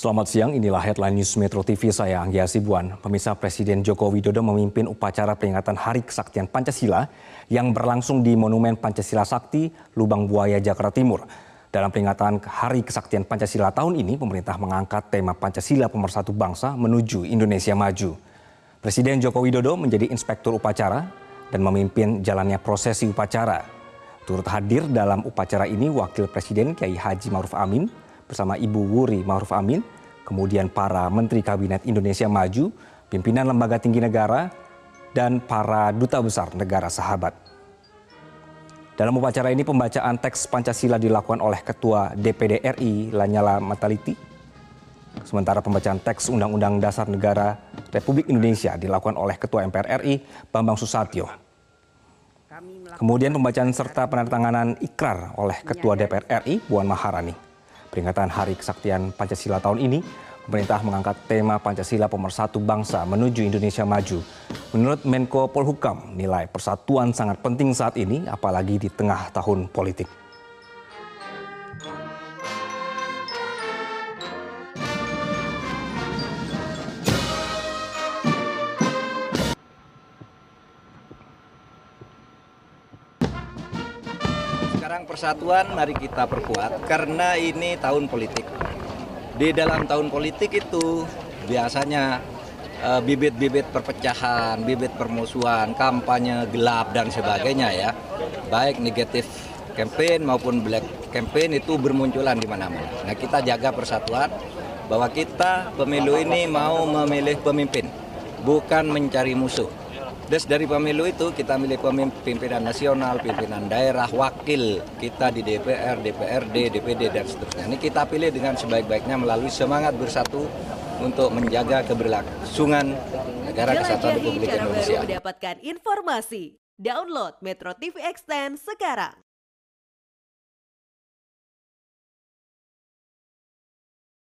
Selamat siang, inilah headline news Metro TV saya Anggia Sibuan. Pemirsa Presiden Joko Widodo memimpin upacara peringatan Hari Kesaktian Pancasila yang berlangsung di Monumen Pancasila Sakti, Lubang Buaya, Jakarta Timur. Dalam peringatan Hari Kesaktian Pancasila tahun ini, pemerintah mengangkat tema Pancasila pemersatu bangsa menuju Indonesia maju. Presiden Joko Widodo menjadi inspektur upacara dan memimpin jalannya prosesi upacara. Turut hadir dalam upacara ini Wakil Presiden Kiai Haji Maruf Amin, bersama Ibu Wuri Ma'ruf Amin, kemudian para Menteri Kabinet Indonesia Maju, pimpinan lembaga tinggi negara, dan para duta besar negara sahabat. Dalam upacara ini pembacaan teks Pancasila dilakukan oleh Ketua DPD RI Lanyala Mataliti. Sementara pembacaan teks Undang-Undang Dasar Negara Republik Indonesia dilakukan oleh Ketua MPR RI Bambang Susatyo. Kemudian pembacaan serta penandatanganan ikrar oleh Ketua DPR RI Puan Maharani. Peringatan Hari Kesaktian Pancasila tahun ini, pemerintah mengangkat tema Pancasila pemersatu bangsa menuju Indonesia maju. Menurut Menko Polhukam, nilai persatuan sangat penting saat ini, apalagi di tengah tahun politik. Sekarang persatuan mari kita perkuat karena ini tahun politik. Di dalam tahun politik itu biasanya eh, bibit-bibit perpecahan, bibit permusuhan, kampanye gelap dan sebagainya ya. Baik negatif campaign maupun black campaign itu bermunculan di mana-mana. Nah, kita jaga persatuan bahwa kita pemilu ini mau memilih pemimpin, bukan mencari musuh. Des dari pemilu itu kita milih pimpinan nasional, pimpinan daerah, wakil kita di DPR, DPRD, DPD dan seterusnya. Ini kita pilih dengan sebaik-baiknya melalui semangat bersatu untuk menjaga keberlangsungan negara kesatuan Republik Indonesia. mendapatkan informasi. Download Metro TV Extend sekarang.